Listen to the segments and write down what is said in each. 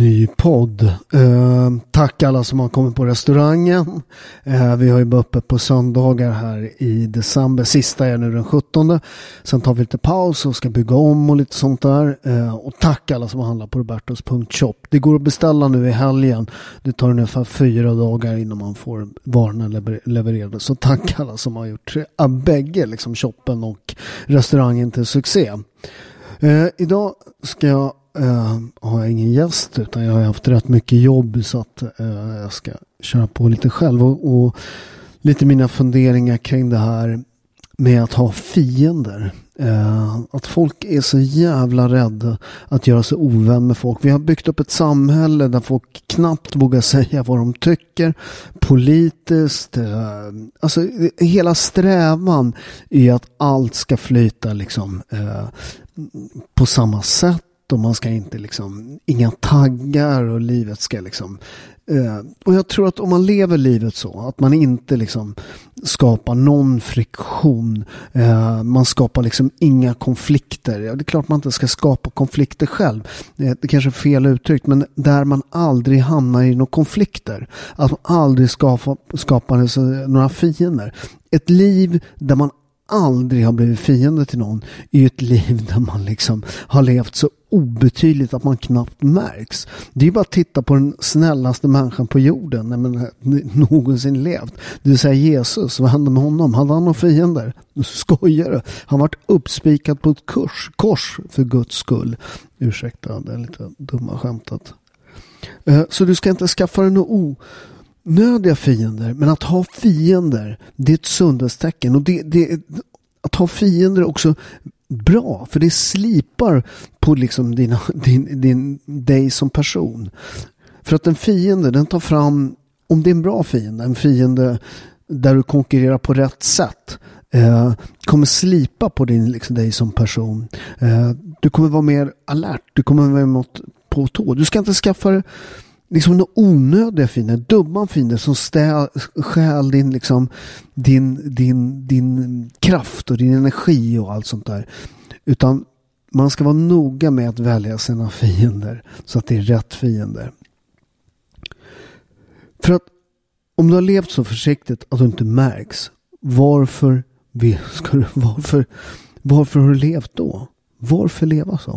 ny podd. Eh, tack alla som har kommit på restaurangen. Eh, vi har ju bara öppet på söndagar här i december. Sista är nu den 17. Sen tar vi lite paus och ska bygga om och lite sånt där. Eh, och tack alla som har handlat på Robertos.shop. Det går att beställa nu i helgen. Det tar ungefär fyra dagar innan man får varorna lever levererade. Så tack alla som har gjort äh, bägge liksom shoppen och restaurangen till succé. Eh, idag ska jag eh, har jag ingen gäst utan jag har haft rätt mycket jobb så att eh, jag ska köra på lite själv och, och, lite mina funderingar kring det här med att ha fiender. Eh, att folk är så jävla rädda att göra sig ovän med folk. Vi har byggt upp ett samhälle där folk knappt vågar säga vad de tycker. Politiskt. Eh, alltså hela strävan är att allt ska flyta liksom eh, på samma sätt och man ska inte liksom, inga taggar och livet ska liksom eh, och jag tror att om man lever livet så, att man inte liksom skapar någon friktion, eh, man skapar liksom inga konflikter. Ja, det är klart man inte ska skapa konflikter själv, eh, det kanske är fel uttryckt, men där man aldrig hamnar i några konflikter. Att man aldrig skapar, skapar några fiender. Ett liv där man aldrig har blivit fiende till någon är ju ett liv där man liksom har levt så obetydligt att man knappt märks. Det är bara att titta på den snällaste människan på jorden när man någonsin levt. Det vill säga Jesus. Vad hände med honom? Hade han några fiender? Skojar du? Han vart uppspikad på ett kurs, kors för Guds skull. Ursäkta det är lite dumma skämtet. Eh, så du ska inte skaffa dig något onödiga fiender. Men att ha fiender, det är ett sundhetstecken. Och det, det, att ha fiender är också bra. För det slipar på liksom dina, din, din, dig som person. För att en fiende, den tar fram, om det är en bra fiende, en fiende där du konkurrerar på rätt sätt. Eh, kommer slipa på din, liksom, dig som person. Eh, du kommer vara mer alert. Du kommer vara mer på tå. Du ska inte skaffa liksom några onödiga fiender, dumma fiender som stäl, stjäl din, liksom, din, din, din kraft och din energi och allt sånt där. Utan man ska vara noga med att välja sina fiender så att det är rätt fiender. För att om du har levt så försiktigt att du inte märks, varför, ska du, varför, varför har du levt då? Varför leva så?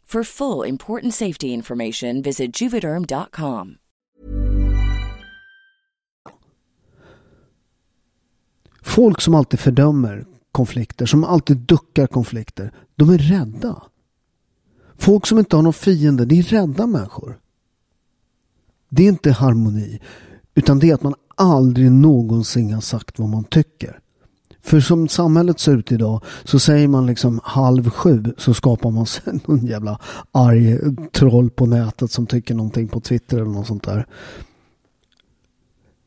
For full important safety information, visit juvederm.com. Folk som alltid fördömer konflikter, som alltid duckar konflikter, de är rädda. Folk som inte har någon fiende, det är rädda människor. Det är inte harmoni, utan det är att man aldrig någonsin har sagt vad man tycker. För som samhället ser ut idag så säger man liksom halv sju så skapar man sig någon jävla arg troll på nätet som tycker någonting på Twitter eller något sånt där.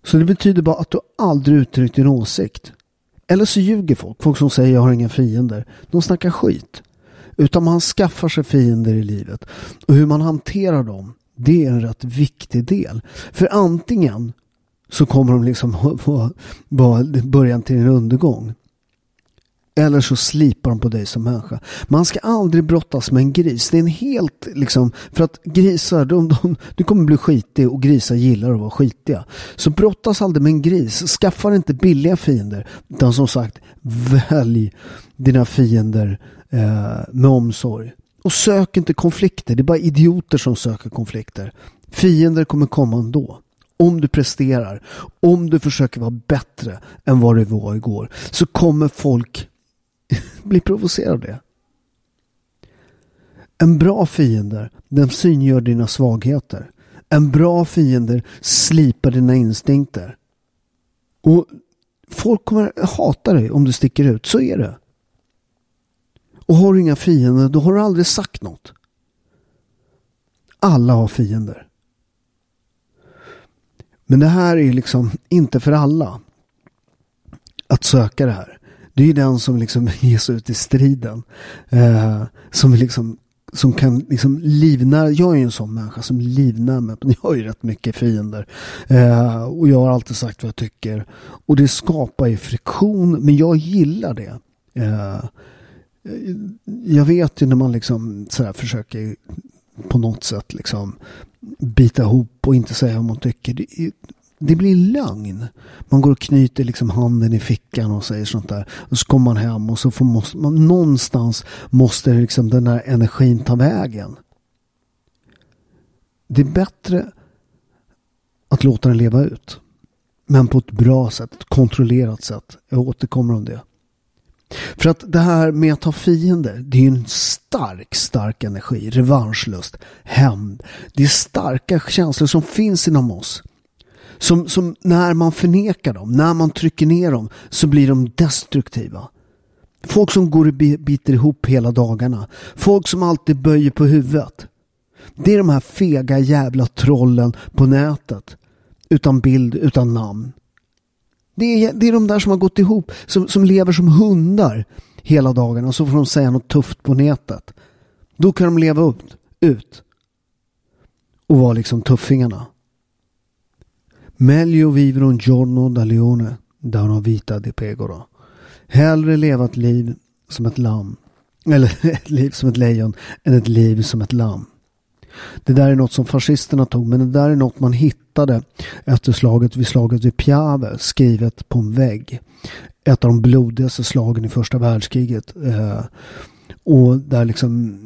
Så det betyder bara att du aldrig uttryckt din åsikt. Eller så ljuger folk. Folk som säger jag har inga fiender. De snackar skit. Utan man skaffar sig fiender i livet. Och hur man hanterar dem. Det är en rätt viktig del. För antingen så kommer de liksom vara början till en undergång. Eller så slipar de på dig som människa. Man ska aldrig brottas med en gris. Det är en helt liksom, för att grisar, de, de, du kommer bli skitig och grisar gillar att vara skitiga. Så brottas aldrig med en gris. Skaffa inte billiga fiender. Utan som sagt, välj dina fiender eh, med omsorg. Och sök inte konflikter. Det är bara idioter som söker konflikter. Fiender kommer komma ändå om du presterar, om du försöker vara bättre än vad du var igår, så kommer folk bli provocerade av det. En bra fiende, den syngör dina svagheter. En bra fiende slipar dina instinkter. Och folk kommer hata dig om du sticker ut, så är det. Och har du inga fiender, då har du aldrig sagt något. Alla har fiender. Men det här är liksom inte för alla. Att söka det här. Det är ju den som liksom ges ut i striden. Eh, som liksom som kan liksom livnära, jag är ju en sån människa som livnär mig, men jag har ju rätt mycket fiender. Eh, och jag har alltid sagt vad jag tycker. Och det skapar ju friktion, men jag gillar det. Eh, jag vet ju när man liksom sådär försöker på något sätt liksom bita ihop och inte säga vad man tycker. Det, det blir lögn. Man går och knyter liksom handen i fickan och säger sånt där. Och så kommer man hem och så får måste man, någonstans måste liksom den här energin ta vägen. Det är bättre att låta den leva ut. Men på ett bra sätt, ett kontrollerat sätt. Jag återkommer om det. För att det här med att ha fiender, det är ju en stark, stark energi. Revanschlust, hämnd. Det är starka känslor som finns inom oss. Som, som när man förnekar dem, när man trycker ner dem, så blir de destruktiva. Folk som går och biter ihop hela dagarna. Folk som alltid böjer på huvudet. Det är de här fega jävla trollen på nätet. Utan bild, utan namn. Det är, det är de där som har gått ihop, som, som lever som hundar hela dagen och så får de säga något tufft på nätet. Då kan de leva upp, ut och vara liksom tuffingarna. Meglio vivere un giorno da leone da una vita di pegora. Hellre leva ett liv som ett lamm, eller ett liv som ett lejon, än ett liv som ett lamm. Det där är något som fascisterna tog, men det där är något man hittade efter slaget vid slaget vid Piave, skrivet på en vägg. Ett av de blodigaste slagen i första världskriget. Eh, och där liksom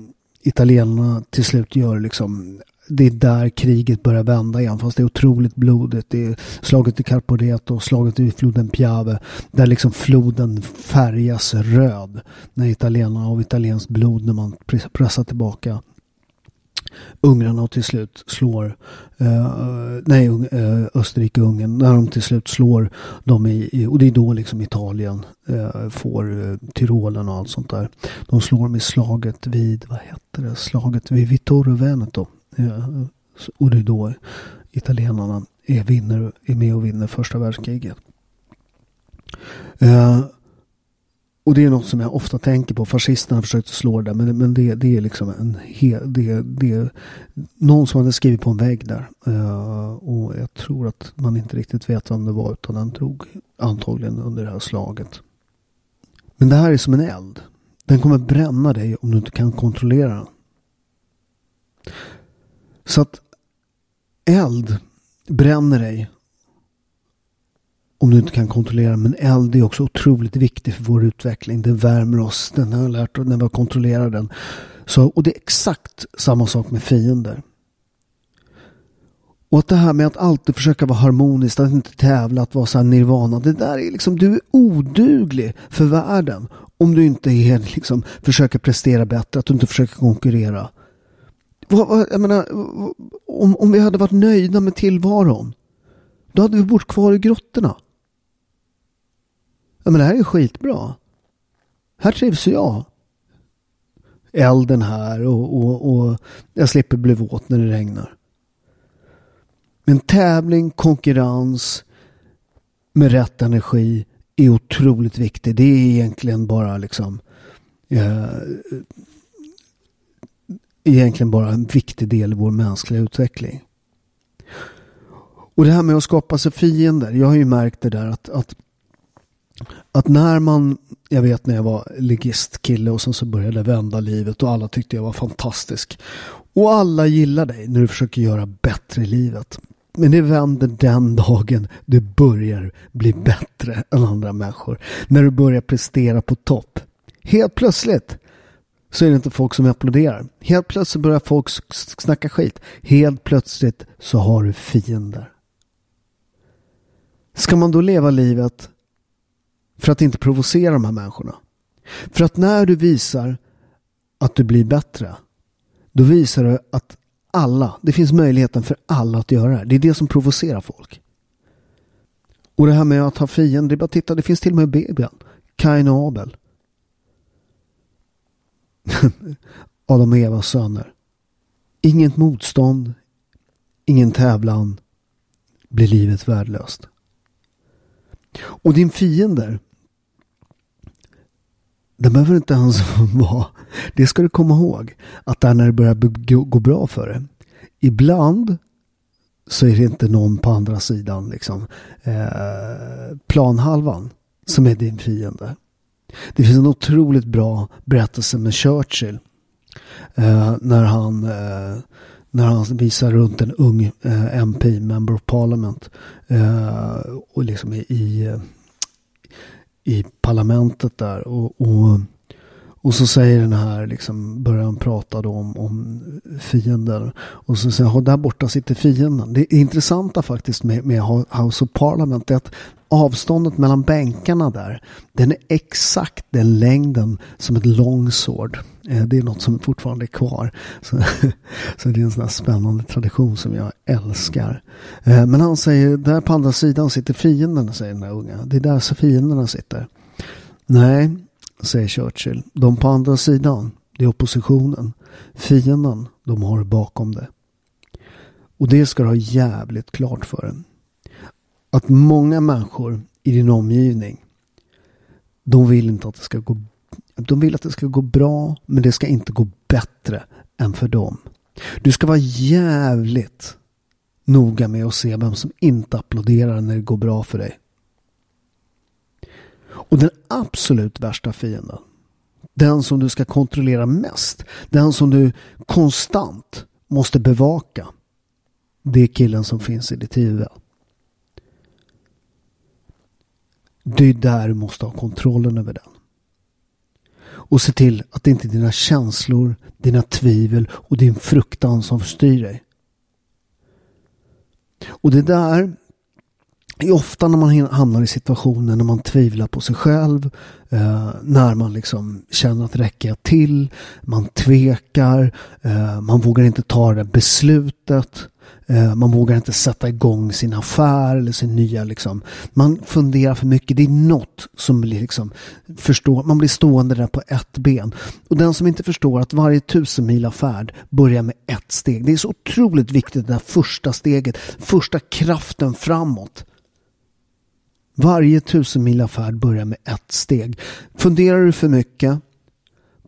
italienarna till slut gör liksom det är där kriget börjar vända igen fast det är otroligt blodigt. Det är slaget i Carporeto, slaget i floden Piave där liksom floden färgas röd när italienarna av italienskt blod när man pressar tillbaka ungrarna och till slut slår eh, nej, eh, Österrike-Ungern när de till slut slår dem i, och det är då liksom Italien eh, får eh, Tyrolen och allt sånt där. De slår dem i slaget vid, vad heter det, slaget vid Vittorio Veneto. Eh, och det är då italienarna är, vinner, är med och vinner första världskriget. Eh, och det är något som jag ofta tänker på. Fascisterna försökte slå det men, men det, det är liksom en he, det, det, någon som hade skrivit på en vägg där. Uh, och jag tror att man inte riktigt vet vem det var utan den drog antagligen under det här slaget. Men det här är som en eld. Den kommer bränna dig om du inte kan kontrollera den. Så att eld bränner dig om du inte kan kontrollera. Men eld är också otroligt viktigt för vår utveckling. Det värmer oss. Den har jag lärt oss när vi kontrollerar den. Så, och det är exakt samma sak med fiender. Och att det här med att alltid försöka vara harmonisk, att inte tävla, att vara så här nirvana. Det där är liksom, du är oduglig för världen. Om du inte är, liksom, försöker prestera bättre, att du inte försöker konkurrera. Jag menar, om, om vi hade varit nöjda med tillvaron. Då hade vi bott kvar i grottorna. Ja men det här är skitbra. Här trivs jag. Elden här och, och, och jag slipper bli våt när det regnar. Men tävling, konkurrens med rätt energi är otroligt viktig. Det är egentligen bara liksom eh, egentligen bara en viktig del i vår mänskliga utveckling. Och det här med att skapa sig fiender. Jag har ju märkt det där att, att, att när man, jag vet när jag var ligistkille och sen så började vända livet och alla tyckte jag var fantastisk. Och alla gillar dig när du försöker göra bättre i livet. Men det vänder den dagen du börjar bli bättre än andra människor. När du börjar prestera på topp. Helt plötsligt så är det inte folk som applåderar. Helt plötsligt börjar folk snacka skit. Helt plötsligt så har du fiender. Ska man då leva livet för att inte provocera de här människorna? För att när du visar att du blir bättre, då visar du att alla, det finns möjligheten för alla att göra det. Det är det som provocerar folk. Och det här med att ha fiender, det är bara att titta, det finns till och med i Bibeln. Kain och Abel. Adam och Evas söner. Inget motstånd, ingen tävlan, blir livet värdelöst. Och din fiender, den behöver inte ens vara, det ska du komma ihåg, att där när det börjar gå bra för dig. Ibland så är det inte någon på andra sidan, liksom, eh, planhalvan, som är din fiende. Det finns en otroligt bra berättelse med Churchill. Eh, när han eh, när han visar runt en ung eh, MP, Member of Parliament. Eh, och liksom i, i, eh, i, parlamentet där. Och, och, och, så säger den här, liksom, börjar han prata då om, om fienden. Och så säger han, där borta sitter fienden. Det intressanta faktiskt med, med House of Parliament är att avståndet mellan bänkarna där, den är exakt den längden som ett longsword. Eh, det är något som fortfarande är kvar. Så, så det är en sån här spännande tradition som jag älskar. Eh, men han säger, där på andra sidan sitter fienden, säger den här unga. Det är där så fienderna sitter. Nej, säger Churchill. De på andra sidan, det är oppositionen. Fienden, de har bakom det. Och det ska du ha jävligt klart för dig att många människor i din omgivning de vill inte att det ska gå de vill att det ska gå bra men det ska inte gå bättre än för dem. Du ska vara jävligt noga med att se vem som inte applåderar när det går bra för dig. Och den absolut värsta fienden, den som du ska kontrollera mest, den som du konstant måste bevaka, det är killen som finns i ditt huvud. Det är där du måste ha kontrollen över den. Och se till att det inte är dina känslor, dina tvivel och din fruktan som styr dig. Och det där det är ofta när man hamnar i situationer när man tvivlar på sig själv, eh, när man liksom känner att räcker jag till, man tvekar, eh, man vågar inte ta det beslutet. Eh, man vågar inte sätta igång sin affär eller sin nya liksom. Man funderar för mycket. Det är något som blir liksom förstår. Man blir stående där på ett ben. Och den som inte förstår att varje tusenmila färd börjar med ett steg. Det är så otroligt viktigt det där första steget. Första kraften framåt. Varje tusenmilafärd färd börjar med ett steg. Funderar du för mycket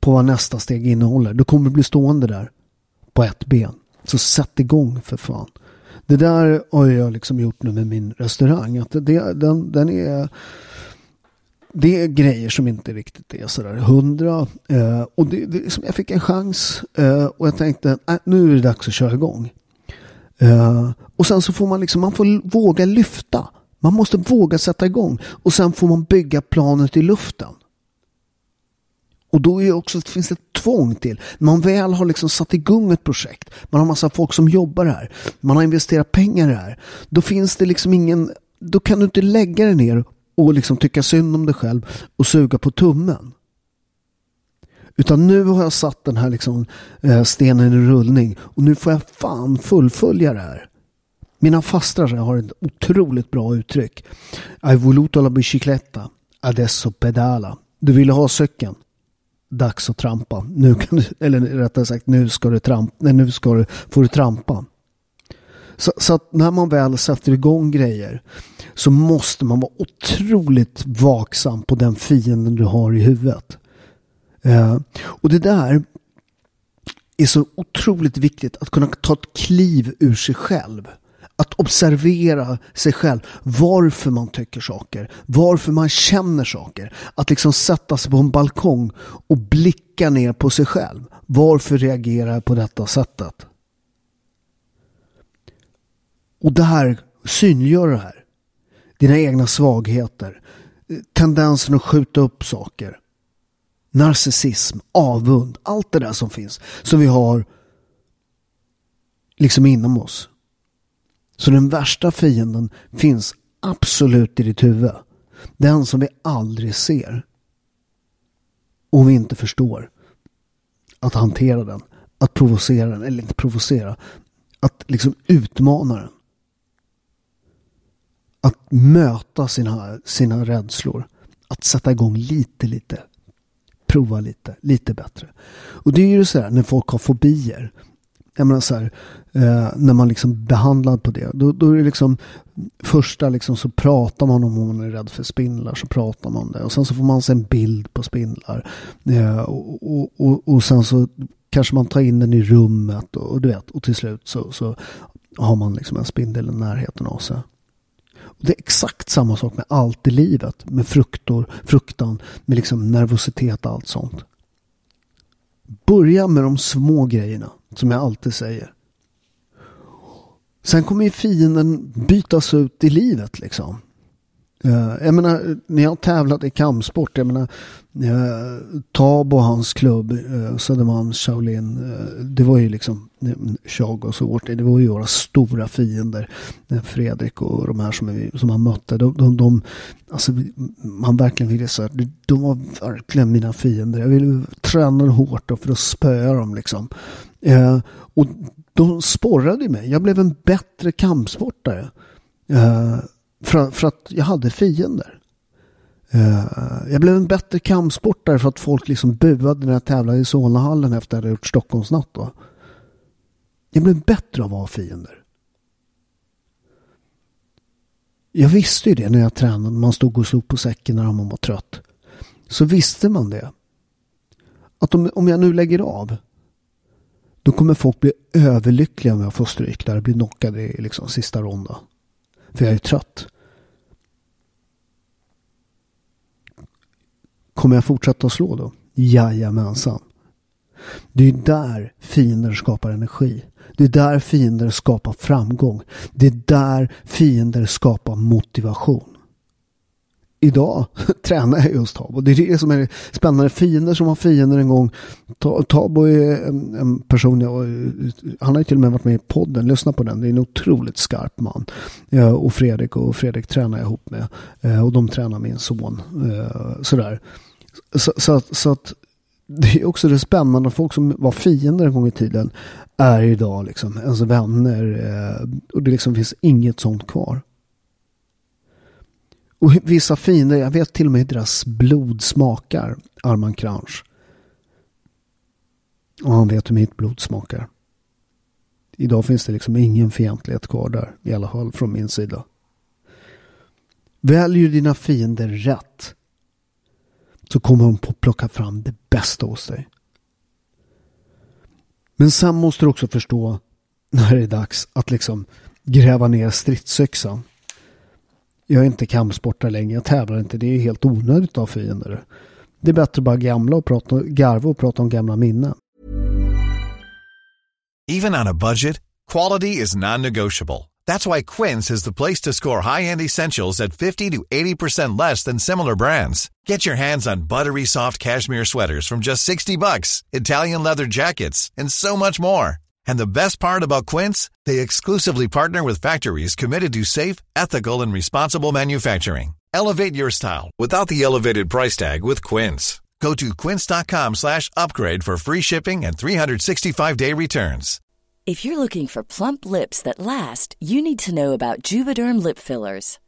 på vad nästa steg innehåller, då kommer du bli stående där på ett ben. Så sätt igång för fan. Det där har jag liksom gjort nu med min restaurang. Att det, den, den är, det är grejer som inte riktigt är sådär hundra. Eh, och det, det, liksom, jag fick en chans eh, och jag tänkte äh, nu är det dags att köra igång. Eh, och sen så får man liksom, man får våga lyfta. Man måste våga sätta igång och sen får man bygga planet i luften. Och då är också, finns det ett tvång till. När man väl har liksom satt igång ett projekt, man har massa folk som jobbar här, man har investerat pengar i det här. Då finns det liksom ingen, då kan du inte lägga dig ner och liksom tycka synd om dig själv och suga på tummen. Utan nu har jag satt den här liksom, eh, stenen i rullning och nu får jag fan fullfölja det här. Mina fastrar har ett otroligt bra uttryck. Hai voluto la bicicletta, adesso pedala. Du ville ha cykeln dags att trampa. Nu kan du, eller rättare sagt, nu ska du trampa. Nej, nu ska du, får du trampa. Så, så, att när man väl sätter igång grejer så måste man vara otroligt vaksam på den fienden du har i huvudet. Eh, och det där är så otroligt viktigt att kunna ta ett kliv ur sig själv. Att observera sig själv. Varför man tycker saker. Varför man känner saker. Att liksom sätta sig på en balkong och blicka ner på sig själv. Varför reagerar jag på detta sättet? Och det här synliggör det här. Dina egna svagheter. Tendensen att skjuta upp saker. Narcissism, avund, allt det där som finns. Som vi har liksom inom oss. Så den värsta fienden finns absolut i ditt huvud. Den som vi aldrig ser. Och vi inte förstår. Att hantera den. Att provocera den. Eller inte provocera. Att liksom utmana den. Att möta sina, sina rädslor. Att sätta igång lite, lite. Prova lite, lite bättre. Och det är ju så här när folk har fobier. Jag menar så här, eh, när man liksom behandlar på det. Då, då är det liksom första liksom så pratar man om om man är rädd för spindlar så pratar man om det. Och sen så får man se en bild på spindlar. Eh, och, och, och, och, sen så kanske man tar in den i rummet och, och du vet. Och till slut så, så har man liksom en spindel i närheten av sig. Och det är exakt samma sak med allt i livet. Med fruktor, fruktan, med liksom nervositet och allt sånt. Börja med de små grejerna. Som jag alltid säger. Sen kommer ju fienden bytas ut i livet liksom. Uh, jag menar, när jag tävlade i kampsport, jag menar, eh, uh, Tab och hans klubb, uh, Södermalm, Shaolin, uh, det var ju liksom Chag och så vårt, det var ju våra stora fiender. Fredrik och de här som, vi, som man mötte, de, de, de alltså man verkligen ville säga, de var verkligen mina fiender. Jag ville träna hårt för att spöa dem liksom. och de sporrade mig, jag blev en bättre kampsportare. För, för att jag hade fiender. Uh, jag blev en bättre kampsportare för att folk liksom buade när jag tävlade i Solnahallen efter att jag hade gjort Stockholmsnatt. Då. Jag blev bättre av att ha fiender. Jag visste ju det när jag tränade. Man stod och slog på säcken när man var trött. Så visste man det. Att om, om jag nu lägger av. Då kommer folk bli överlyckliga om jag får stryk där. Blir knockade i liksom sista ronden. För jag är trött. Kommer jag fortsätta att slå då? Jajamensan. Det är där fiender skapar energi. Det är där fiender skapar framgång. Det är där fiender skapar motivation idag tränar jag just Tabo. Det är det som är spännande. Fiender som har fiender en gång. Tabo är en, en person, jag, han har ju till och med varit med i podden. Lyssna på den. Det är en otroligt skarp man. Eh, och Fredrik och Fredrik tränar jag ihop med. Eh, och de tränar min son. Eh, sådär. Så, så, att, så att det är också det spännande. Folk som var fiender en gång i tiden är idag liksom ens vänner. Eh, och det liksom finns inget sånt kvar. Och vissa fiender, jag vet till och med hur deras blod smakar, Arman Kranch. Och han vet hur mitt blod smakar. Idag finns det liksom ingen fientlighet kvar där, i alla fall från min sida. Väljer du dina fiender rätt så kommer de på plocka fram det bästa hos dig. Men sen måste du också förstå när det är dags att liksom gräva ner stridsyxan. Jag är inte kampsportare längre, jag tävlar inte. Det är helt onödigt av fiender. Det är bättre att bara gamla och prata, garva och prata om gamla minnen. Even on a budget, quality is non-negotiable. That's why Quince is the place to score high-end essentials at 50 to 80% less than similar brands. Get your hands on buttery soft cashmere sweaters from just 60 bucks, Italian leather jackets, and so much more. And the best part about Quince, they exclusively partner with factories committed to safe, ethical and responsible manufacturing. Elevate your style without the elevated price tag with Quince. Go to quince.com/upgrade for free shipping and 365-day returns. If you're looking for plump lips that last, you need to know about Juvederm lip fillers.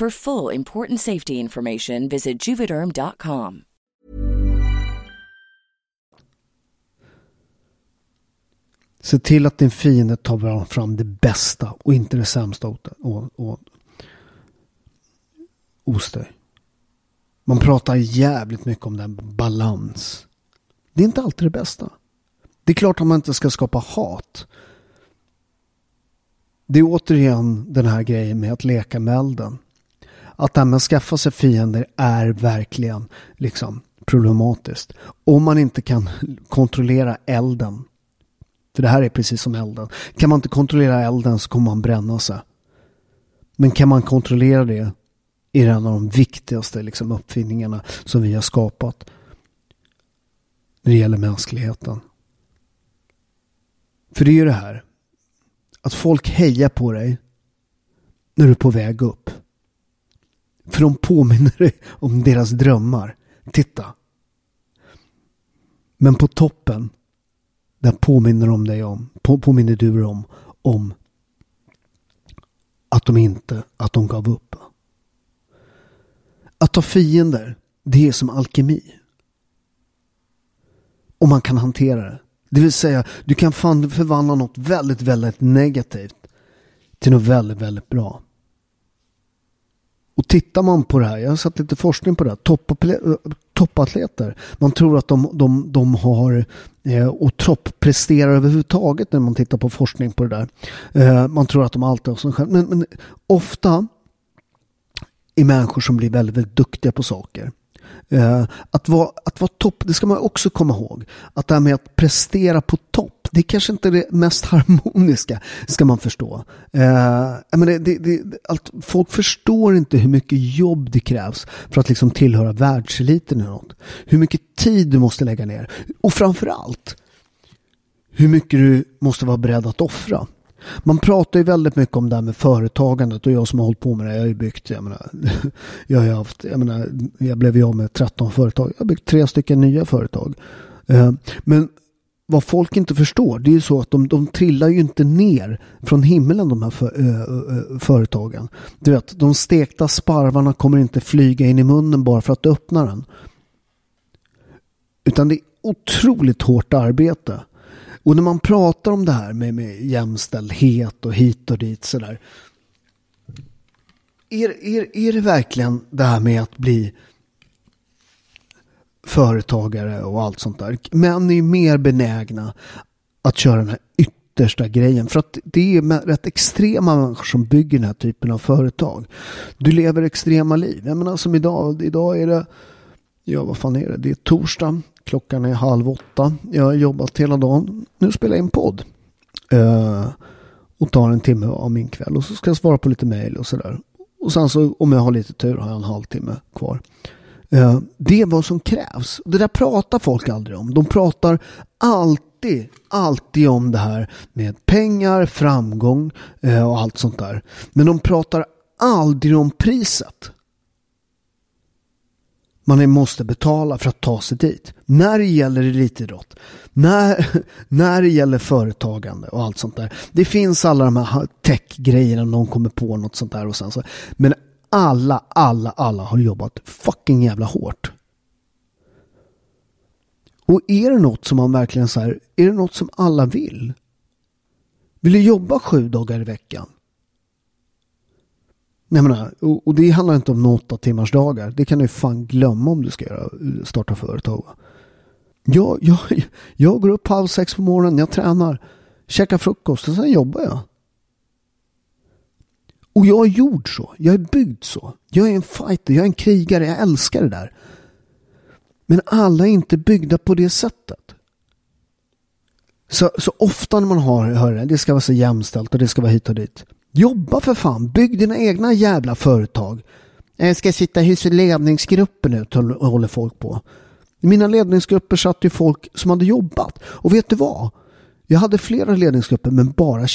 For full important safety information, visit juvederm.com. Se till att din fiende tar fram det bästa och inte det sämsta åt, åt, åt, hos dig. Man pratar jävligt mycket om den balans. Det är inte alltid det bästa. Det är klart att man inte ska skapa hat. Det är återigen den här grejen med att leka med elden. Att det här med att skaffa sig fiender är verkligen liksom problematiskt. Om man inte kan kontrollera elden. För det här är precis som elden. Kan man inte kontrollera elden så kommer man bränna sig. Men kan man kontrollera det är det en av de viktigaste liksom, uppfinningarna som vi har skapat när det gäller mänskligheten. För det är ju det här att folk hejar på dig när du är på väg upp. För de påminner dig om deras drömmar. Titta. Men på toppen, där påminner de dig om, på, påminner du dem om att de inte, att de gav upp. Att ha fiender, det är som alkemi. Och man kan hantera det. Det vill säga, du kan förvandla något väldigt, väldigt negativt till något väldigt, väldigt bra. Och tittar man på det här, jag har satt lite forskning på det här, toppatleter, man tror att de, de, de har eh, och toppresterar överhuvudtaget när man tittar på forskning på det där. Eh, man tror att de alltid har som själv, men, men ofta är människor som blir väldigt, väldigt duktiga på saker. Eh, att, vara, att vara topp, det ska man också komma ihåg. Att det här med att prestera på topp, det är kanske inte är det mest harmoniska, ska man förstå. Eh, men det, det, det, allt, folk förstår inte hur mycket jobb det krävs för att liksom tillhöra världseliten eller något. Hur mycket tid du måste lägga ner. Och framför allt, hur mycket du måste vara beredd att offra. Man pratar ju väldigt mycket om det här med företagandet och jag som har hållit på med det, jag har ju byggt, jag menar, jag har haft, jag menar, jag blev ju av med 13 företag, jag har byggt tre stycken nya företag. Eh, men vad folk inte förstår, det är ju så att de, de trillar ju inte ner från himlen de här för, äh, företagen. Du vet, de stekta sparvarna kommer inte flyga in i munnen bara för att du öppnar den. Utan det är otroligt hårt arbete. Och när man pratar om det här med, med jämställdhet och hit och dit sådär. Är, är, är det verkligen det här med att bli företagare och allt sånt där. Män är mer benägna att köra den här yttersta grejen. För att det är rätt extrema människor som bygger den här typen av företag. Du lever extrema liv. Jag menar som idag, idag är det, ja vad fan är det, det är torsdag. Klockan är halv åtta. Jag har jobbat hela dagen. Nu spelar jag in podd. Uh, och tar en timme av min kväll. Och så ska jag svara på lite mejl och sådär. Och sen så om jag har lite tur har jag en halvtimme kvar. Uh, det är vad som krävs. Det där pratar folk aldrig om. De pratar alltid, alltid om det här med pengar, framgång uh, och allt sånt där. Men de pratar aldrig om priset man måste betala för att ta sig dit. När det gäller elitidrott, när, när det gäller företagande och allt sånt där. Det finns alla de här tech-grejerna, någon kommer på något sånt där och sen så. Men alla, alla, alla har jobbat fucking jävla hårt. Och är det något som man verkligen så här, är det något som alla vill? Vill du jobba sju dagar i veckan? Nej, men, och, och det handlar inte om åtta timmars dagar. Det kan du fan glömma om du ska göra, starta företag. Jag, jag, jag går upp halv sex på morgonen, jag tränar, käkar frukost och sen jobbar jag. Och jag är gjord så. Jag är byggd så. Jag är en fighter, jag är en krigare, jag älskar det där. Men alla är inte byggda på det sättet. Så, så ofta när man har, hör det, det ska vara så jämställt och det ska vara hit och dit. Jobba för fan, bygg dina egna jävla företag. Jag ska sitta i ledningsgruppen nu, håller folk på. I mina ledningsgrupper satt ju folk som hade jobbat. Och vet du vad? Jag hade flera ledningsgrupper men bara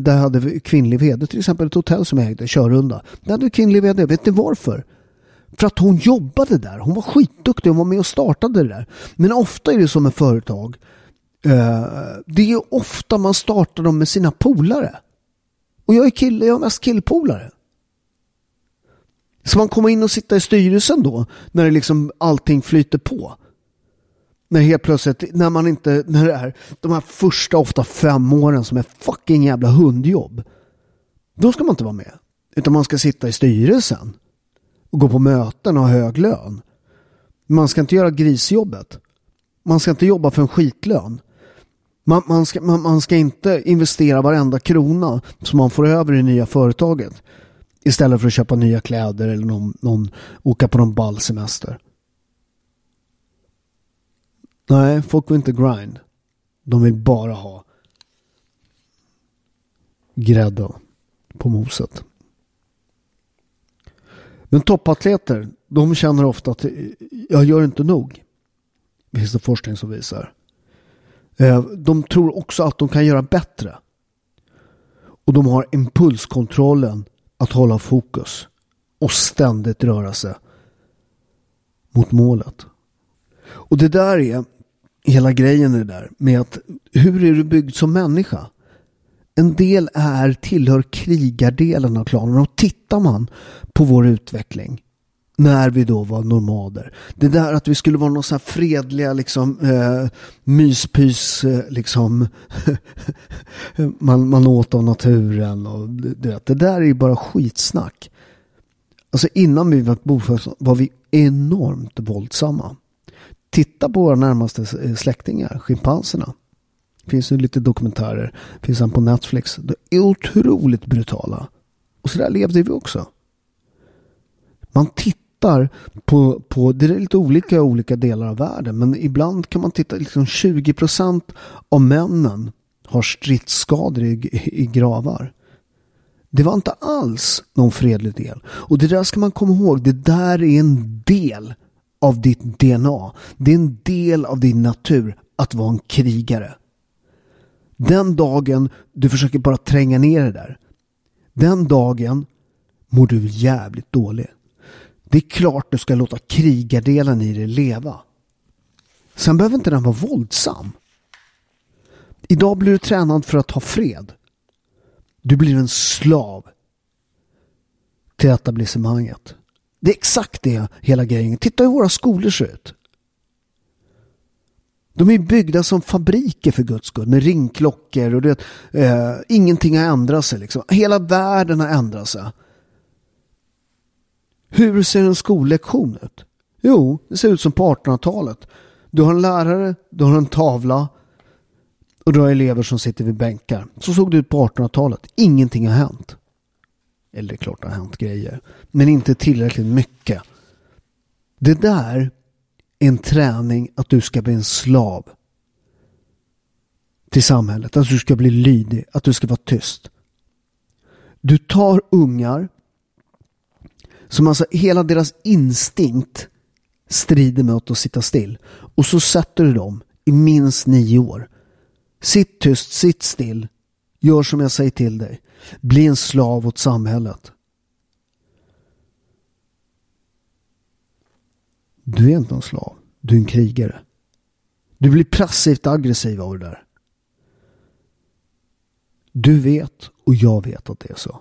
där hade hade kvinnlig vd. Till exempel ett hotell som jag ägde, Körunda. Där hade kvinnlig vd. Vet ni varför? För att hon jobbade där. Hon var skitduktig. Hon var med och startade det där. Men ofta är det som med företag. Eh, det är ofta man startar dem med sina polare. Och jag är kille, jag har mest killpolare. Ska man komma in och sitta i styrelsen då? När det liksom allting flyter på? När helt plötsligt, när man inte, när det är de här första ofta fem åren som är fucking jävla hundjobb. Då ska man inte vara med. Utan man ska sitta i styrelsen. Och gå på möten och ha hög lön. Man ska inte göra grisjobbet. Man ska inte jobba för en skitlön. Man, man, ska, man, man ska inte investera varenda krona som man får över i det nya företaget. Istället för att köpa nya kläder eller någon, någon, åka på någon ballsemester. Nej, folk vill inte grind. De vill bara ha grädde på moset. Men toppatleter, de känner ofta att jag gör inte nog. Det finns det forskning som visar. Eh, de tror också att de kan göra bättre. Och de har impulskontrollen att hålla fokus och ständigt röra sig mot målet. Och det där är hela grejen det där med att hur är du byggd som människa? En del är tillhör krigardelen av klanen och tittar man på vår utveckling när vi då var nomader. Det där att vi skulle vara någon så här fredliga liksom eh, myspys eh, liksom man, man åt av naturen och du vet, det där är ju bara skitsnack. Alltså innan vi var bofasta var vi enormt våldsamma. Titta på våra närmaste eh, släktingar, schimpanserna. Det finns ju lite dokumentärer, finns en på Netflix. De är otroligt brutala. Och så där levde vi också. Man tittar på, på, det är lite olika i olika delar av världen, men ibland kan man titta, liksom 20 procent av männen har stridsskador i, i, gravar. Det var inte alls någon fredlig del. Och det där ska man komma ihåg, det där är en del av ditt DNA. Det är en del av din natur att vara en krigare. Den dagen du försöker bara tränga ner det där. Den dagen mår du jävligt dåligt. Det är klart du ska låta krigardelen i dig leva. Sen behöver inte den vara våldsam. Idag blir du tränad för att ha fred. Du blir en slav till etablissemanget. Det är exakt det hela grejen. Titta hur våra skolor ser ut. De är byggda som fabriker för guds skull med ringklockor och det, eh, ingenting har ändrat sig. Liksom. Hela världen har ändrat sig. Hur ser en skollektion ut? Jo, det ser ut som på 1800-talet. Du har en lärare, du har en tavla och du har elever som sitter vid bänkar. Så såg det ut på 1800-talet. Ingenting har hänt. Eller det är klart det har hänt grejer. Men inte tillräckligt mycket. Det där är en träning att du ska bli en slav. Till samhället. Att du ska bli lydig. Att du ska vara tyst. Du tar ungar som alltså hela deras instinkt strider mot att sitta still. Och så sätter du dem i minst nio år. Sitt tyst, sitt still. Gör som jag säger till dig. Bli en slav åt samhället. Du är inte en slav. Du är en krigare. Du blir passivt aggressiv av det där. Du vet och jag vet att det är så.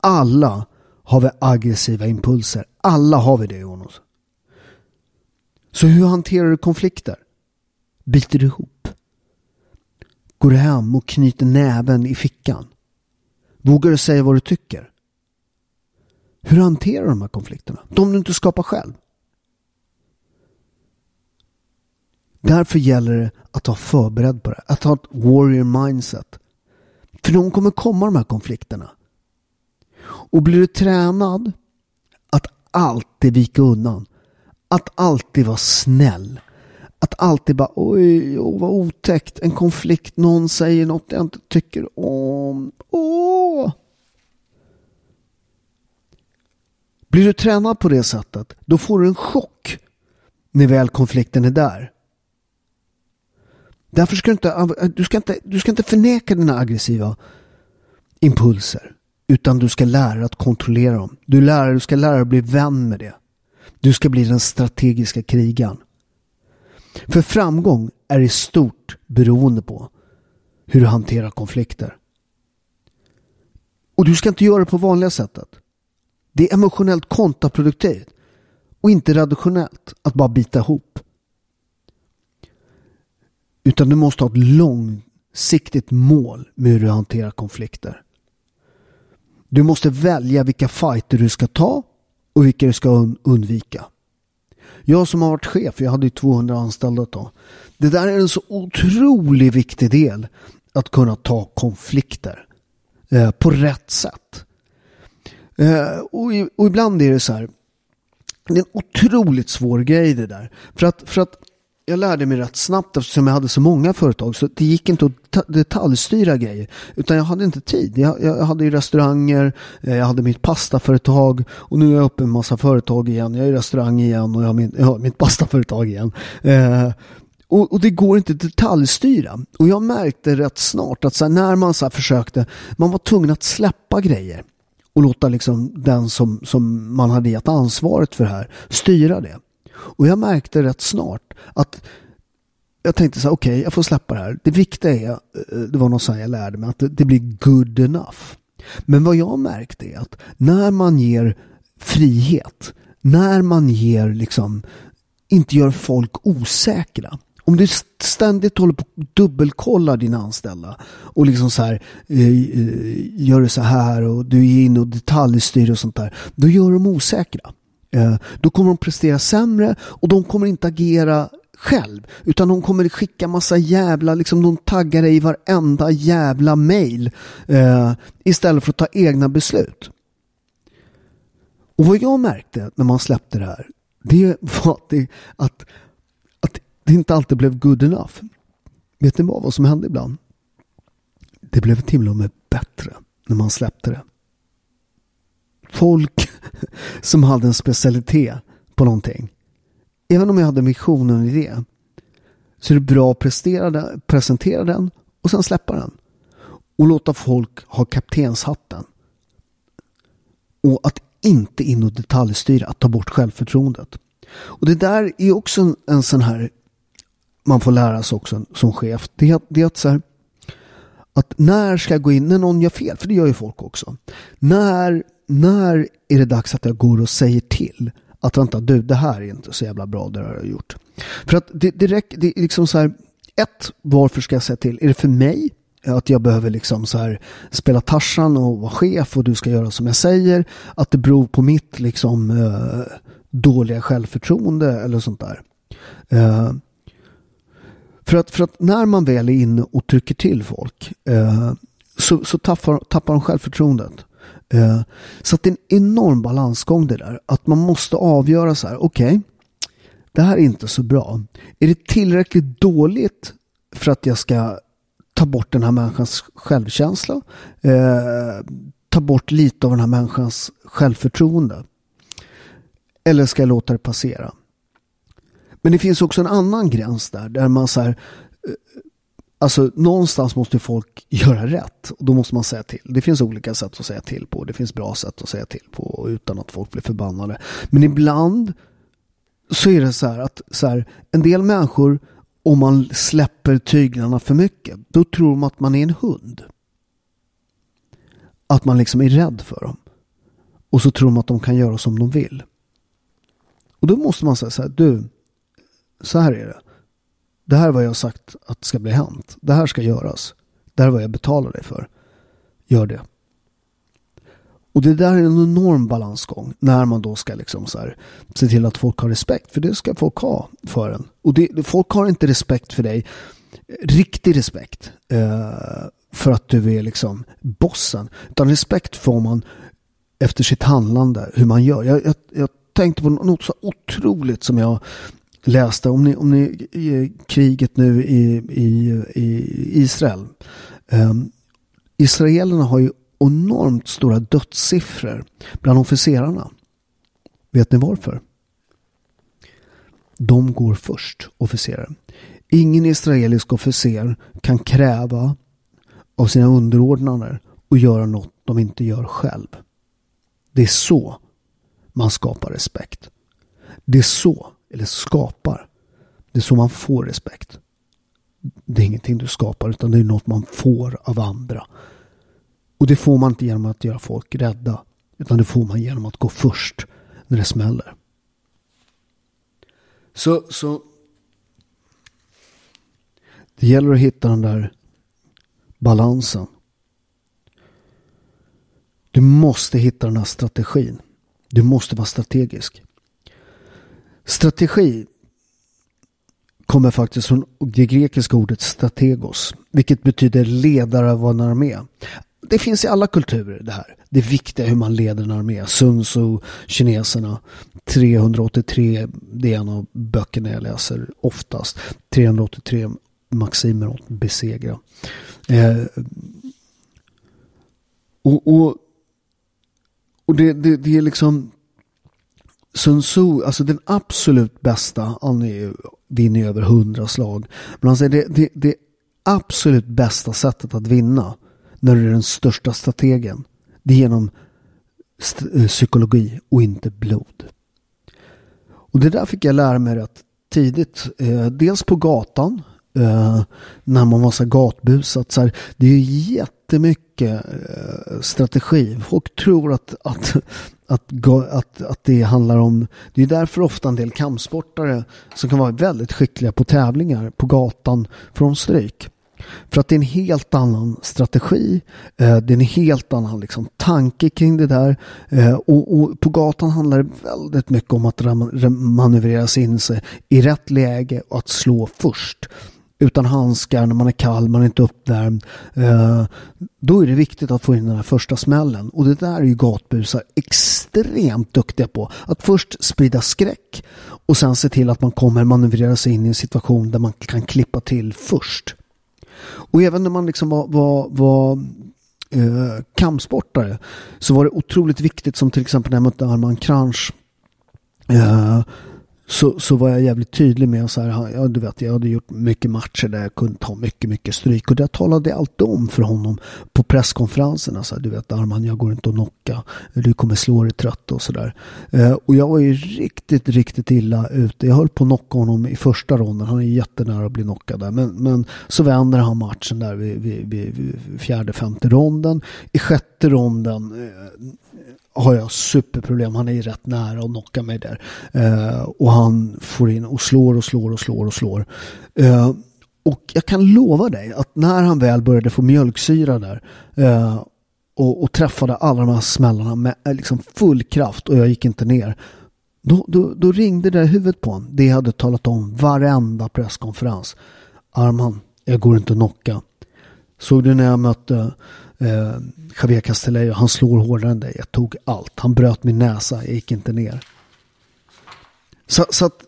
Alla har vi aggressiva impulser. Alla har vi det Jonas. Så hur hanterar du konflikter? Biter du ihop? Går du hem och knyter näven i fickan? Vågar du säga vad du tycker? Hur hanterar du de här konflikterna? De du inte skapar själv. Därför gäller det att vara förberedd på det. Att ha ett warrior mindset. För de kommer komma de här konflikterna. Och blir du tränad att alltid vika undan. Att alltid vara snäll. Att alltid bara oj, oh, vad otäckt. En konflikt, någon säger något jag inte tycker om. Åh! Blir du tränad på det sättet, då får du en chock när väl konflikten är där. Därför ska du inte, du ska inte, du ska inte förneka dina aggressiva impulser. Utan du ska lära dig att kontrollera dem. Du, lär, du ska lära dig att bli vän med det. Du ska bli den strategiska krigaren. För framgång är i stort beroende på hur du hanterar konflikter. Och du ska inte göra det på vanliga sättet. Det är emotionellt kontraproduktivt och inte rationellt att bara bita ihop. Utan du måste ha ett långsiktigt mål med hur du hanterar konflikter. Du måste välja vilka fighter du ska ta och vilka du ska undvika. Jag som har varit chef, jag hade ju 200 anställda då. Det där är en så otroligt viktig del. Att kunna ta konflikter eh, på rätt sätt. Eh, och, och, ibland är det så här. Det är en otroligt svår grej det där. För att, för att jag lärde mig rätt snabbt eftersom jag hade så många företag så det gick inte att detaljstyra grejer. Utan jag hade inte tid. Jag, jag hade ju restauranger, eh, jag hade mitt pastaföretag och nu är jag uppe i en massa företag igen. Jag är i restaurang igen och jag har, min, jag har mitt pastaföretag igen. Eh, och, och, det går inte att detaljstyra. Och jag märkte rätt snart att så här, när man så här försökte, man var tvungen att släppa grejer och låta liksom den som, som man hade gett ansvaret för det här styra det. Och jag märkte rätt snart att jag tänkte så här, okej, okay, jag får släppa det här. Det viktiga är, eh, det var något jag lärde mig, att det, det blir good enough. Men vad jag märkte är att när man ger frihet, när man ger liksom, inte gör folk osäkra. Om du ständigt håller på att dubbelkolla dina anställda och liksom så här eh, eh, gör det så här och du är inne och detaljstyr och sånt där. Då gör de osäkra. Eh, då kommer de prestera sämre och de kommer inte agera själv. Utan de kommer skicka massa jävla, liksom de taggar dig i varenda jävla mail. Eh, istället för att ta egna beslut. Och vad jag märkte när man släppte det här. Det var att det, att, att det inte alltid blev good enough. Vet ni vad, vad som hände ibland? Det blev till och med bättre när man släppte det. Folk som hade en specialitet på någonting. Även om jag hade missionen i det. Så är det bra att prestera, presentera den och sen släppa den. Och låta folk ha kaptenshatten. Och att inte in och detaljstyra, att ta bort självförtroendet. Och det där är också en, en sån här man får lära sig också som chef. Det är, det är att så här, att när ska jag gå in när någon gör fel? För det gör ju folk också. När när är det dags att jag går och säger till? Att vänta, du, det här är inte så jävla bra det har jag gjort. För att det, det räcker, det är liksom så här, ett, varför ska jag säga till? Är det för mig? Att jag behöver liksom så här spela Tarzan och vara chef och du ska göra som jag säger. Att det beror på mitt liksom eh, dåliga självförtroende eller sånt där. Eh, för, att, för att när man väl är inne och trycker till folk eh, så, så tappar, tappar de självförtroendet. Eh, så att det är en enorm balansgång det där. Att man måste avgöra så här, okej, okay, det här är inte så bra. Är det tillräckligt dåligt för att jag ska ta bort den här människans självkänsla? Eh, ta bort lite av den här människans självförtroende? Eller ska jag låta det passera? Men det finns också en annan gräns där, där man så här, eh, Alltså någonstans måste folk göra rätt och då måste man säga till. Det finns olika sätt att säga till på. Det finns bra sätt att säga till på utan att folk blir förbannade. Men ibland så är det så här att så här, en del människor om man släpper tyglarna för mycket då tror de att man är en hund. Att man liksom är rädd för dem. Och så tror de att de kan göra som de vill. Och då måste man säga så här, du, så här är det. Det här är vad jag har sagt att ska bli hänt. Det här ska göras. Det här är vad jag betalar dig för. Gör det. Och det där är en enorm balansgång när man då ska liksom så här, se till att folk har respekt. För det ska folk ha för en. Och det, folk har inte respekt för dig. Riktig respekt. Eh, för att du är liksom bossen. Utan respekt får man efter sitt handlande. Hur man gör. Jag, jag, jag tänkte på något så otroligt som jag läste. Om ni, om ni kriget nu i, i, i Israel. Um, Israelerna har ju enormt stora dödssiffror bland officerarna. Vet ni varför? De går först, officerare. Ingen israelisk officer kan kräva av sina underordnade och göra något de inte gör själv. Det är så man skapar respekt. Det är så, eller skapar, det är så man får respekt. Det är ingenting du skapar utan det är något man får av andra. Och det får man inte genom att göra folk rädda. Utan det får man genom att gå först när det smäller. Så, så det gäller att hitta den där balansen. Du måste hitta den här strategin. Du måste vara strategisk. Strategi kommer faktiskt från det grekiska ordet strategos, vilket betyder ledare av en armé det finns i alla kulturer det här. Det viktiga hur man leder en armé. Sun Tzu, kineserna. 383, det är en av böckerna jag läser oftast. 383 maximer att besegra. Eh, och, och, och det, det, det, är liksom Sun Tzu, alltså den absolut bästa, han är, vinner över hundra slag. Men han säger det, det, det absolut bästa sättet att vinna när du är den största strategen. Det är genom st- eh, psykologi och inte blod. Och det där fick jag lära mig rätt tidigt. Eh, dels på gatan. Eh, när man var så gatbusat. Så här, det är jättemycket eh, strategi. Folk tror att, att, att, att, att det handlar om... Det är därför ofta en del kampsportare som kan vara väldigt skickliga på tävlingar på gatan får stryk. För att det är en helt annan strategi. Eh, det är en helt annan liksom, tanke kring det där. Eh, och, och, på gatan handlar det väldigt mycket om att manövrera sig in sig i rätt läge och att slå först. Utan handskar, när man är kall, man är inte uppvärmd. Eh, då är det viktigt att få in den här första smällen. Och det där är ju gatbusar extremt duktiga på. Att först sprida skräck och sen se till att man kommer manövrera sig in i en situation där man kan klippa till först. Och även när man liksom var, var, var eh, kampsportare så var det otroligt viktigt som till exempel när jag mötte Arman Kranch eh, så, så var jag jävligt tydlig med så här, ja, du vet, jag hade gjort mycket matcher där jag kunde ta mycket, mycket stryk och det talade jag alltid om för honom på presskonferenserna. Så här, du vet Arman, jag går inte att knocka, du kommer slå dig trött och sådär. Eh, och jag var ju riktigt, riktigt illa ute. Jag höll på att knocka honom i första ronden, han är jättenära att bli knockad där. Men, men så vänder han matchen där vid, vid, vid fjärde, femte ronden. I sjätte ronden eh, har jag superproblem. Han är rätt nära att knocka mig där. Eh, och han får in och slår och slår och slår och slår. Eh, och jag kan lova dig att när han väl började få mjölksyra där eh, och, och, träffade alla de här smällarna med eh, liksom full kraft och jag gick inte ner. Då, då, då ringde det i huvudet på honom. Det jag hade talat om varenda presskonferens. Arman, jag går inte att knocka. Såg du när jag mötte eh, Javier Castellejo, han slår hårdare än dig. Jag tog allt. Han bröt min näsa, jag gick inte ner. Så, så att,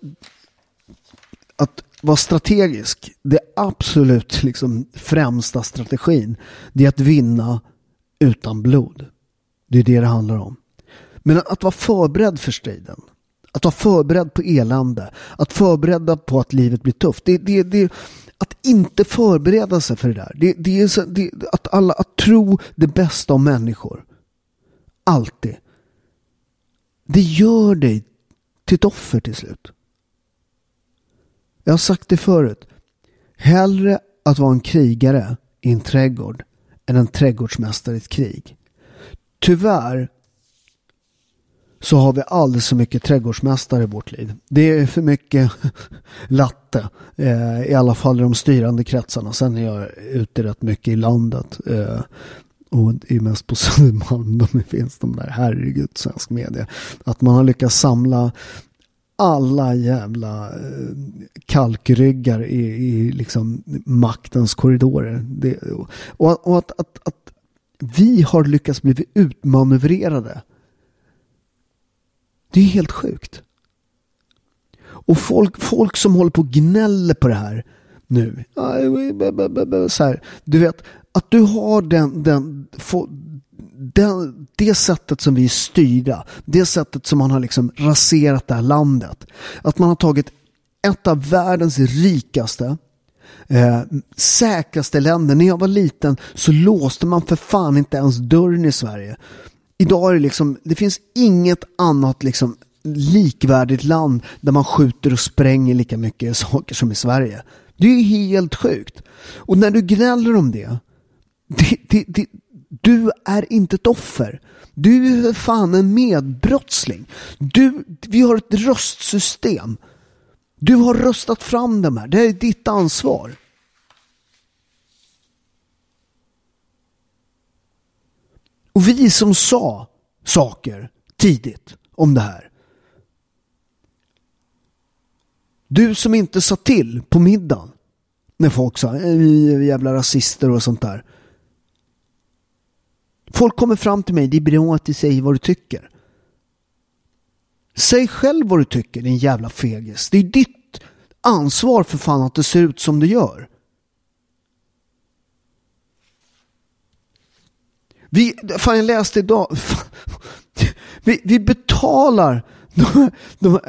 att vara strategisk, det absolut liksom främsta strategin, det är att vinna utan blod. Det är det det handlar om. Men att vara förberedd för striden, att vara förberedd på elände, att förbereda på att livet blir tufft. Det, det, det, att inte förbereda sig för det där. Det, det är så, det, att, alla, att tro det bästa om människor. Alltid. Det gör dig till ett offer till slut. Jag har sagt det förut. Hellre att vara en krigare i en trädgård än en trädgårdsmästare i ett krig. Tyvärr så har vi alldeles för mycket trädgårdsmästare i vårt liv. Det är för mycket latte, eh, i alla fall i de styrande kretsarna. Sen är jag ute rätt mycket i landet. Eh, och det är mest på Södermalm de finns de där, herregud, svensk media. Att man har lyckats samla alla jävla eh, kalkryggar i, i liksom maktens korridorer. Det, och, och att, att, att vi har lyckats bli utmanövrerade. Det är helt sjukt. Och folk, folk som håller på och gnäller på det här nu. Eh, eh, eh, så här, du vet, att du har den, den, den, det sättet som vi är styrda, det sättet som man har liksom raserat det här landet. Att man har tagit ett av världens rikaste, eh, säkraste länder. När jag var liten så låste man för fan inte ens dörren i Sverige. Idag är det liksom, det finns inget annat liksom likvärdigt land där man skjuter och spränger lika mycket saker som i Sverige. Det är helt sjukt. Och när du gnäller om det, det, det, det du är inte ett offer. Du är fan en medbrottsling. Du, vi har ett röstsystem. Du har röstat fram dem här. Det är ditt ansvar. Och vi som sa saker tidigt om det här. Du som inte sa till på middagen när folk sa eh, vi är jävla rasister och sånt där. Folk kommer fram till mig, det är bra att du säger vad du tycker. Säg själv vad du tycker din jävla fegis. Det är ditt ansvar för fan att det ser ut som det gör. Vi, fan jag läste idag, vi, vi betalar de, de,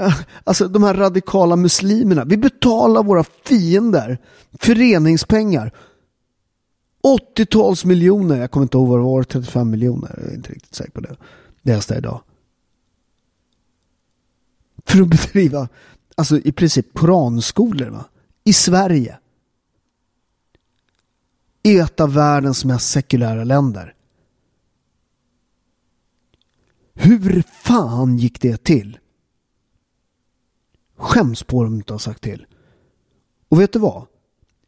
alltså de här radikala muslimerna. Vi betalar våra fiender föreningspengar. 80-tals miljoner, jag kommer inte ihåg vad det var, 35 miljoner, jag är inte riktigt säker på det. Det läste jag idag. För att bedriva, alltså i princip koranskolor va? I Sverige. I ett av världens mest sekulära länder. Hur fan gick det till? Skäms på dem inte har sagt till. Och vet du vad?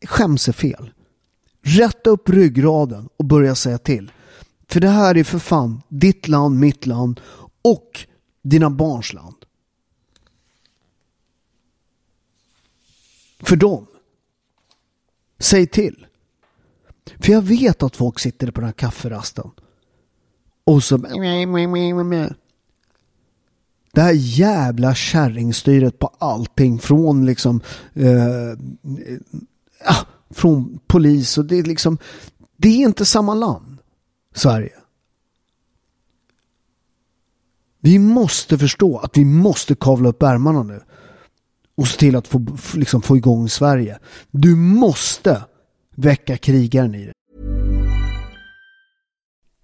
Skäms är fel. Rätta upp ryggraden och börja säga till. För det här är för fan ditt land, mitt land och dina barns land. För dem. Säg till. För jag vet att folk sitter på den här kafferasten och så... Det här jävla kärringstyret på allting från liksom... Eh, eh, från polis och det är liksom... Det är inte samma land, Sverige. Vi måste förstå att vi måste kavla upp ärmarna nu. Och se till att få, liksom, få igång Sverige. Du måste väcka krigaren i dig.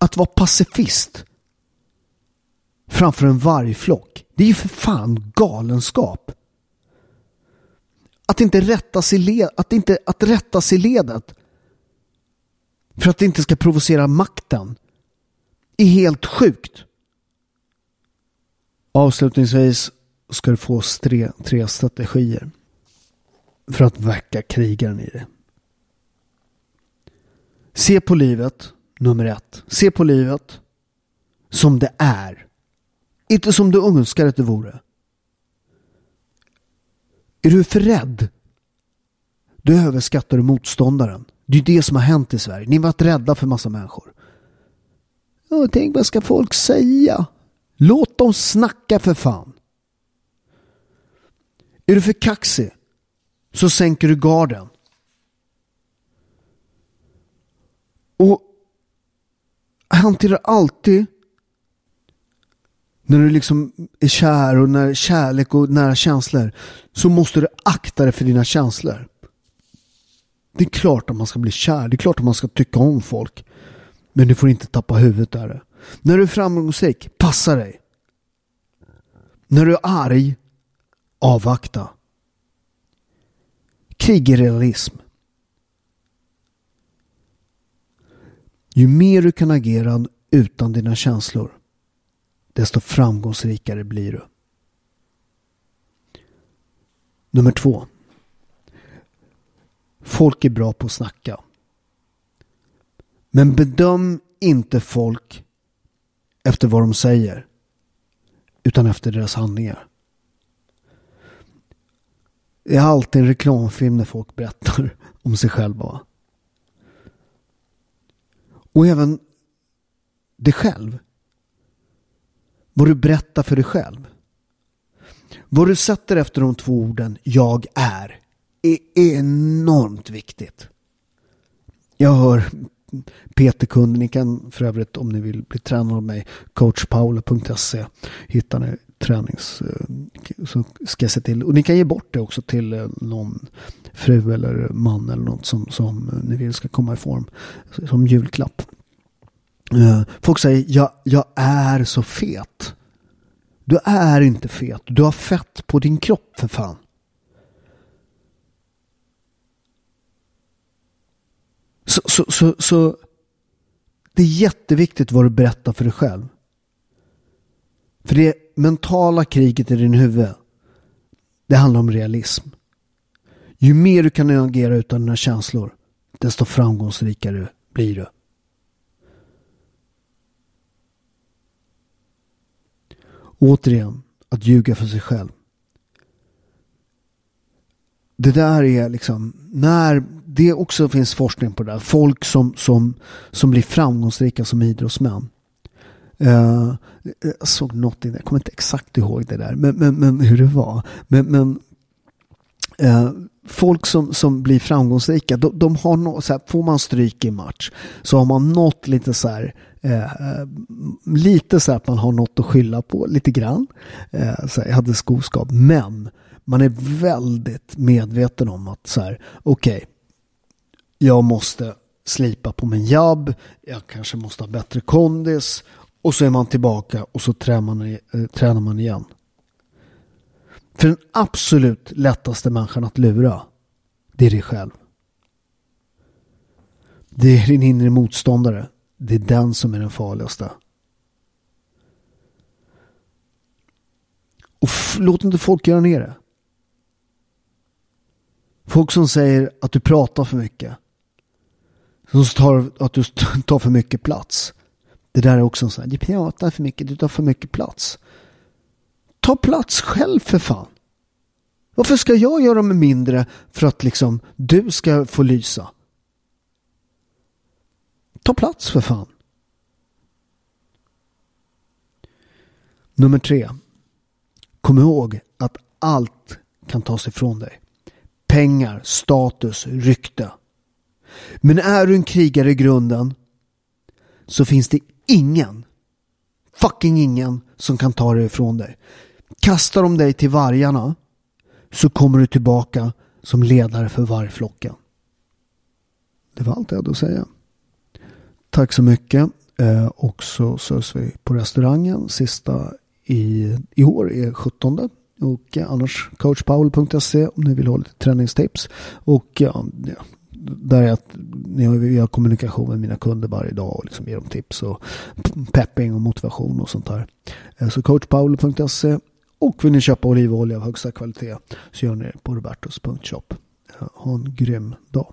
Att vara pacifist framför en vargflock, det är ju för fan galenskap. Att inte rätta sig, led, att inte, att rätta sig ledet för att det inte ska provocera makten är helt sjukt. Avslutningsvis ska du få tre, tre strategier för att väcka krigaren i dig. Se på livet, nummer ett. Se på livet som det är. Inte som du önskar att det vore. Är du för rädd? Då överskattar du motståndaren. Det är det som har hänt i Sverige. Ni har varit rädda för massa människor. Ja, tänk vad ska folk säga? Låt dem snacka för fan. Är du för kaxig så sänker du garden. Och hanterar alltid när du liksom är kär och när kärlek och nära känslor så måste du akta dig för dina känslor. Det är klart att man ska bli kär. Det är klart att man ska tycka om folk. Men du får inte tappa huvudet där. När du är framgångsrik, passa dig. När du är arg, avvakta. Krig är realism. Ju mer du kan agera utan dina känslor, desto framgångsrikare blir du. Nummer två. Folk är bra på att snacka. Men bedöm inte folk efter vad de säger. Utan efter deras handlingar. Det är alltid en reklamfilm när folk berättar om sig själva. Och även dig själv. Vad du berättar för dig själv. Vad du sätter efter de två orden jag är är enormt viktigt. Jag hör Peter Kund, ni kan för övrigt om ni vill bli tränad av mig, coachpaula.se hittar ni tränings eh, så ska jag se till och ni kan ge bort det också till eh, någon fru eller man eller något som, som ni vill ska komma i form som julklapp. Eh, folk säger jag, jag är så fet. Du är inte fet. Du har fett på din kropp för fan. Så, så, så, så det är jätteviktigt vad du berättar för dig själv. För det mentala kriget i din huvud, det handlar om realism. Ju mer du kan agera utan dina känslor, desto framgångsrikare blir du. Återigen, att ljuga för sig själv. Det där är liksom, när det också finns forskning på det där. Folk som, som, som blir framgångsrika som idrottsmän. Uh, jag såg något jag kommer inte exakt ihåg det där, men, men, men hur det var. Men, men uh, folk som, som blir framgångsrika, de, de har no, så här, får man stryk i match så har man nått lite så här, Eh, lite så att man har något att skylla på, lite grann. Eh, så här, jag hade skoskap, men man är väldigt medveten om att så här, okej, okay, jag måste slipa på min jabb, jag kanske måste ha bättre kondis och så är man tillbaka och så tränar man, eh, tränar man igen. För den absolut lättaste människan att lura, det är dig själv. Det är din inre motståndare. Det är den som är den farligaste. Och låt inte folk göra ner det. Folk som säger att du pratar för mycket. Som tar, att du tar för mycket plats. Det där är också en sån här, du pratar för mycket, du tar för mycket plats. Ta plats själv för fan. Varför ska jag göra mig mindre för att liksom du ska få lysa? Ta plats för fan. Nummer tre. Kom ihåg att allt kan tas ifrån dig. Pengar, status, rykte. Men är du en krigare i grunden så finns det ingen, fucking ingen som kan ta det ifrån dig. Kastar de dig till vargarna så kommer du tillbaka som ledare för vargflocken. Det var allt jag hade att säga. Tack så mycket. Eh, och så ses vi på restaurangen. Sista i, i år är 17. Och eh, annars coachpaul.se om ni vill ha lite träningstips. Och ja, där är att jag har kommunikation med mina kunder varje dag och liksom ger dem tips och pepping och motivation och sånt där. Eh, så coachpaolo.se och vill ni köpa olivolja av högsta kvalitet så gör ni det på robertos.shop. Eh, ha en grym dag.